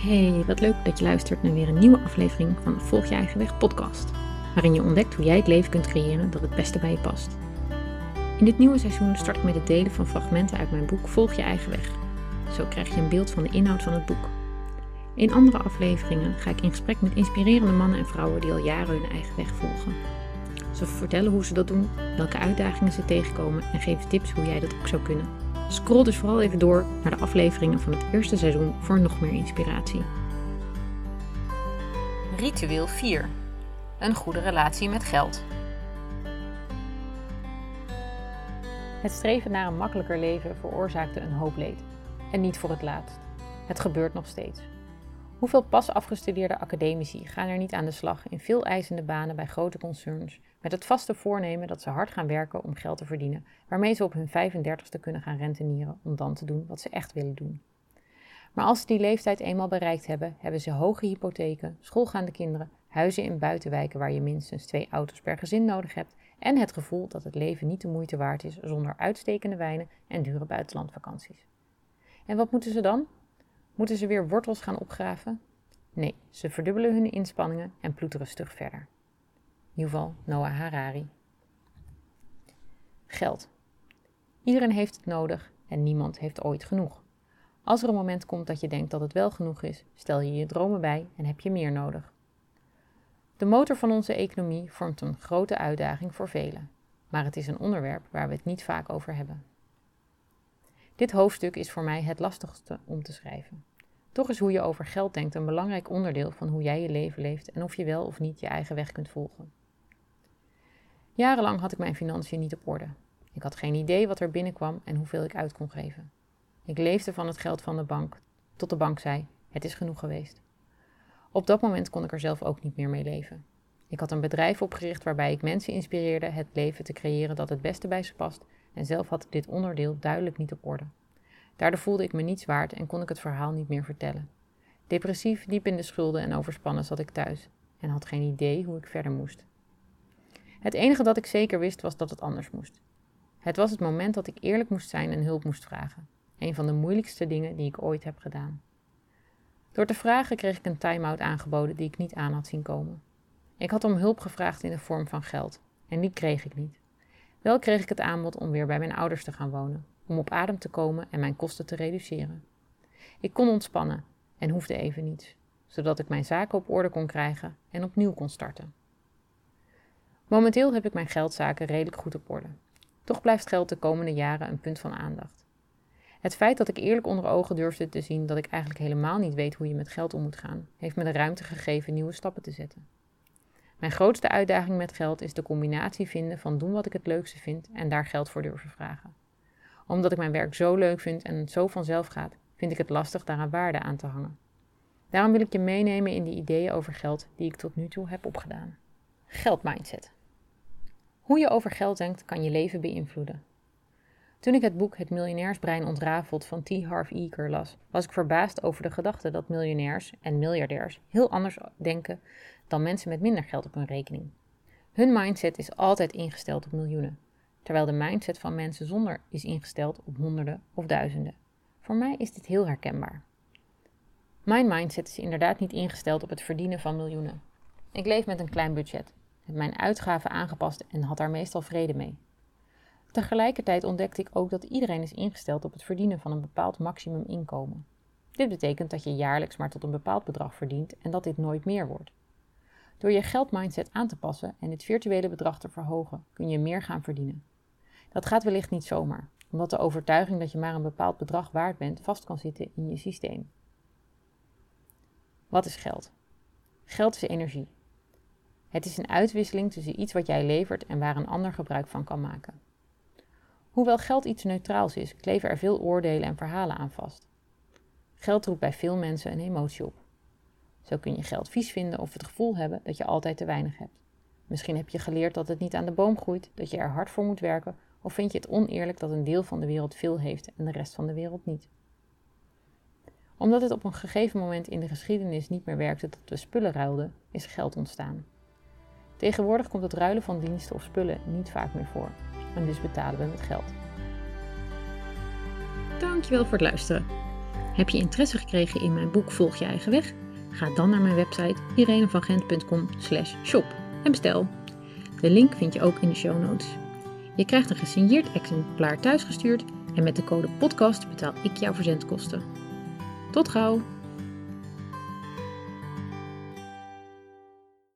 Hey, wat leuk dat je luistert naar weer een nieuwe aflevering van de Volg je eigen weg podcast, waarin je ontdekt hoe jij het leven kunt creëren dat het beste bij je past. In dit nieuwe seizoen start ik met het delen van fragmenten uit mijn boek Volg je eigen weg. Zo krijg je een beeld van de inhoud van het boek. In andere afleveringen ga ik in gesprek met inspirerende mannen en vrouwen die al jaren hun eigen weg volgen. Ze vertellen hoe ze dat doen, welke uitdagingen ze tegenkomen en geven tips hoe jij dat ook zou kunnen. Scroll dus vooral even door naar de afleveringen van het eerste seizoen voor nog meer inspiratie. Ritueel 4. Een goede relatie met geld. Het streven naar een makkelijker leven veroorzaakte een hoop leed. En niet voor het laatst. Het gebeurt nog steeds. Hoeveel pas afgestudeerde academici gaan er niet aan de slag in veel eisende banen bij grote concerns met het vaste voornemen dat ze hard gaan werken om geld te verdienen, waarmee ze op hun 35ste kunnen gaan rentenieren om dan te doen wat ze echt willen doen. Maar als ze die leeftijd eenmaal bereikt hebben, hebben ze hoge hypotheken, schoolgaande kinderen, huizen in buitenwijken waar je minstens twee auto's per gezin nodig hebt en het gevoel dat het leven niet de moeite waard is zonder uitstekende wijnen en dure buitenlandvakanties. En wat moeten ze dan? Moeten ze weer wortels gaan opgraven? Nee, ze verdubbelen hun inspanningen en ploeteren stug verder. Yuval Noah Harari. Geld. Iedereen heeft het nodig en niemand heeft ooit genoeg. Als er een moment komt dat je denkt dat het wel genoeg is, stel je je dromen bij en heb je meer nodig. De motor van onze economie vormt een grote uitdaging voor velen, maar het is een onderwerp waar we het niet vaak over hebben. Dit hoofdstuk is voor mij het lastigste om te schrijven. Toch is hoe je over geld denkt een belangrijk onderdeel van hoe jij je leven leeft en of je wel of niet je eigen weg kunt volgen. Jarenlang had ik mijn financiën niet op orde. Ik had geen idee wat er binnenkwam en hoeveel ik uit kon geven. Ik leefde van het geld van de bank, tot de bank zei: Het is genoeg geweest. Op dat moment kon ik er zelf ook niet meer mee leven. Ik had een bedrijf opgericht waarbij ik mensen inspireerde het leven te creëren dat het beste bij ze past, en zelf had ik dit onderdeel duidelijk niet op orde. Daardoor voelde ik me niets waard en kon ik het verhaal niet meer vertellen. Depressief, diep in de schulden en overspannen zat ik thuis en had geen idee hoe ik verder moest. Het enige dat ik zeker wist was dat het anders moest. Het was het moment dat ik eerlijk moest zijn en hulp moest vragen. Een van de moeilijkste dingen die ik ooit heb gedaan. Door te vragen kreeg ik een time-out aangeboden die ik niet aan had zien komen. Ik had om hulp gevraagd in de vorm van geld en die kreeg ik niet. Wel kreeg ik het aanbod om weer bij mijn ouders te gaan wonen, om op adem te komen en mijn kosten te reduceren. Ik kon ontspannen en hoefde even niets, zodat ik mijn zaken op orde kon krijgen en opnieuw kon starten. Momenteel heb ik mijn geldzaken redelijk goed op orde. Toch blijft geld de komende jaren een punt van aandacht. Het feit dat ik eerlijk onder ogen durfde te zien dat ik eigenlijk helemaal niet weet hoe je met geld om moet gaan, heeft me de ruimte gegeven nieuwe stappen te zetten. Mijn grootste uitdaging met geld is de combinatie vinden van doen wat ik het leukste vind en daar geld voor durven vragen. Omdat ik mijn werk zo leuk vind en het zo vanzelf gaat, vind ik het lastig daaraan waarde aan te hangen. Daarom wil ik je meenemen in de ideeën over geld die ik tot nu toe heb opgedaan. Geldmindset. Hoe je over geld denkt kan je leven beïnvloeden. Toen ik het boek Het miljonairsbrein ontrafeld van T. Harv Eker las, was ik verbaasd over de gedachte dat miljonairs en miljardairs heel anders denken dan mensen met minder geld op hun rekening. Hun mindset is altijd ingesteld op miljoenen, terwijl de mindset van mensen zonder is ingesteld op honderden of duizenden. Voor mij is dit heel herkenbaar. Mijn mindset is inderdaad niet ingesteld op het verdienen van miljoenen. Ik leef met een klein budget heb mijn uitgaven aangepast en had daar meestal vrede mee. Tegelijkertijd ontdekte ik ook dat iedereen is ingesteld op het verdienen van een bepaald maximum inkomen. Dit betekent dat je jaarlijks maar tot een bepaald bedrag verdient en dat dit nooit meer wordt. Door je geldmindset aan te passen en het virtuele bedrag te verhogen, kun je meer gaan verdienen. Dat gaat wellicht niet zomaar, omdat de overtuiging dat je maar een bepaald bedrag waard bent vast kan zitten in je systeem. Wat is geld? Geld is energie. Het is een uitwisseling tussen iets wat jij levert en waar een ander gebruik van kan maken. Hoewel geld iets neutraals is, kleven er veel oordelen en verhalen aan vast. Geld roept bij veel mensen een emotie op. Zo kun je geld vies vinden of het gevoel hebben dat je altijd te weinig hebt. Misschien heb je geleerd dat het niet aan de boom groeit, dat je er hard voor moet werken, of vind je het oneerlijk dat een deel van de wereld veel heeft en de rest van de wereld niet. Omdat het op een gegeven moment in de geschiedenis niet meer werkte dat we spullen ruilden, is geld ontstaan. Tegenwoordig komt het ruilen van diensten of spullen niet vaak meer voor. En dus betalen we met geld. Dankjewel voor het luisteren. Heb je interesse gekregen in mijn boek Volg je eigen weg? Ga dan naar mijn website irenevangent.com shop en bestel. De link vind je ook in de show notes. Je krijgt een gesigneerd exemplaar thuisgestuurd en met de code podcast betaal ik jouw verzendkosten. Tot gauw!